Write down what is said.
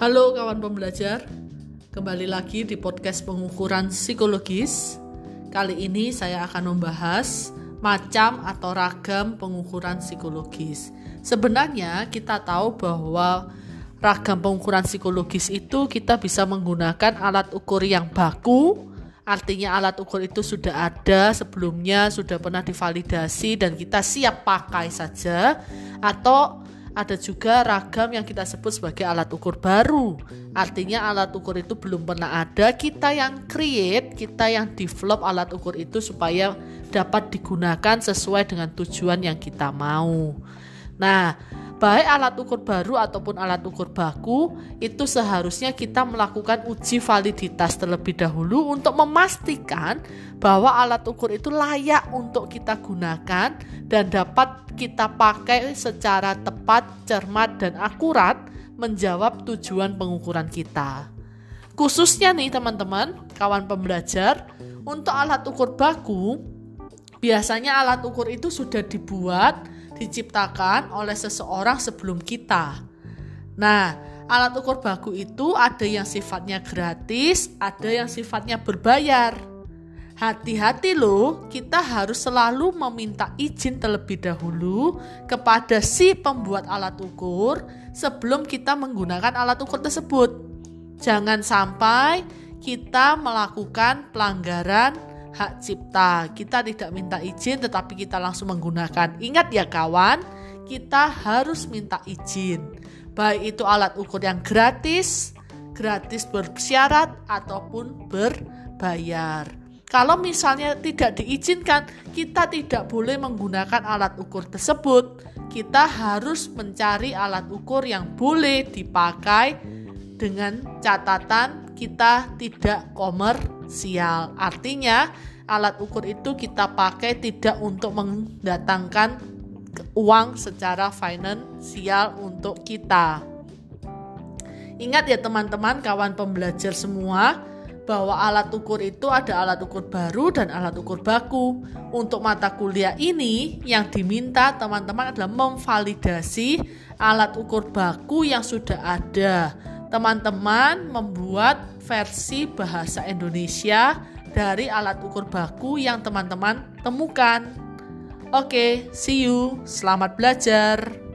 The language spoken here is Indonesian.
Halo kawan pembelajar, kembali lagi di podcast pengukuran psikologis. Kali ini saya akan membahas macam atau ragam pengukuran psikologis. Sebenarnya kita tahu bahwa ragam pengukuran psikologis itu kita bisa menggunakan alat ukur yang baku, artinya alat ukur itu sudah ada sebelumnya, sudah pernah divalidasi dan kita siap pakai saja, atau ada juga ragam yang kita sebut sebagai alat ukur baru. Artinya alat ukur itu belum pernah ada, kita yang create, kita yang develop alat ukur itu supaya dapat digunakan sesuai dengan tujuan yang kita mau. Nah, baik alat ukur baru ataupun alat ukur baku, itu seharusnya kita melakukan uji validitas terlebih dahulu untuk memastikan bahwa alat ukur itu layak untuk kita gunakan dan dapat kita pakai secara tepat, cermat, dan akurat menjawab tujuan pengukuran kita. Khususnya nih teman-teman, kawan pembelajar, untuk alat ukur baku, biasanya alat ukur itu sudah dibuat diciptakan oleh seseorang sebelum kita. Nah, alat ukur baku itu ada yang sifatnya gratis, ada yang sifatnya berbayar. Hati-hati loh, kita harus selalu meminta izin terlebih dahulu kepada si pembuat alat ukur sebelum kita menggunakan alat ukur tersebut. Jangan sampai kita melakukan pelanggaran hak cipta. Kita tidak minta izin tetapi kita langsung menggunakan. Ingat ya kawan, kita harus minta izin. Baik itu alat ukur yang gratis, gratis bersyarat ataupun berbayar. Kalau misalnya tidak diizinkan, kita tidak boleh menggunakan alat ukur tersebut. Kita harus mencari alat ukur yang boleh dipakai dengan catatan kita tidak komersial. Artinya, alat ukur itu kita pakai tidak untuk mendatangkan uang secara finansial untuk kita. Ingat ya teman-teman, kawan pembelajar semua, bahwa alat ukur itu ada alat ukur baru dan alat ukur baku. Untuk mata kuliah ini yang diminta teman-teman adalah memvalidasi alat ukur baku yang sudah ada teman-teman membuat versi bahasa Indonesia dari alat ukur baku yang teman-teman temukan. Oke, see you. Selamat belajar.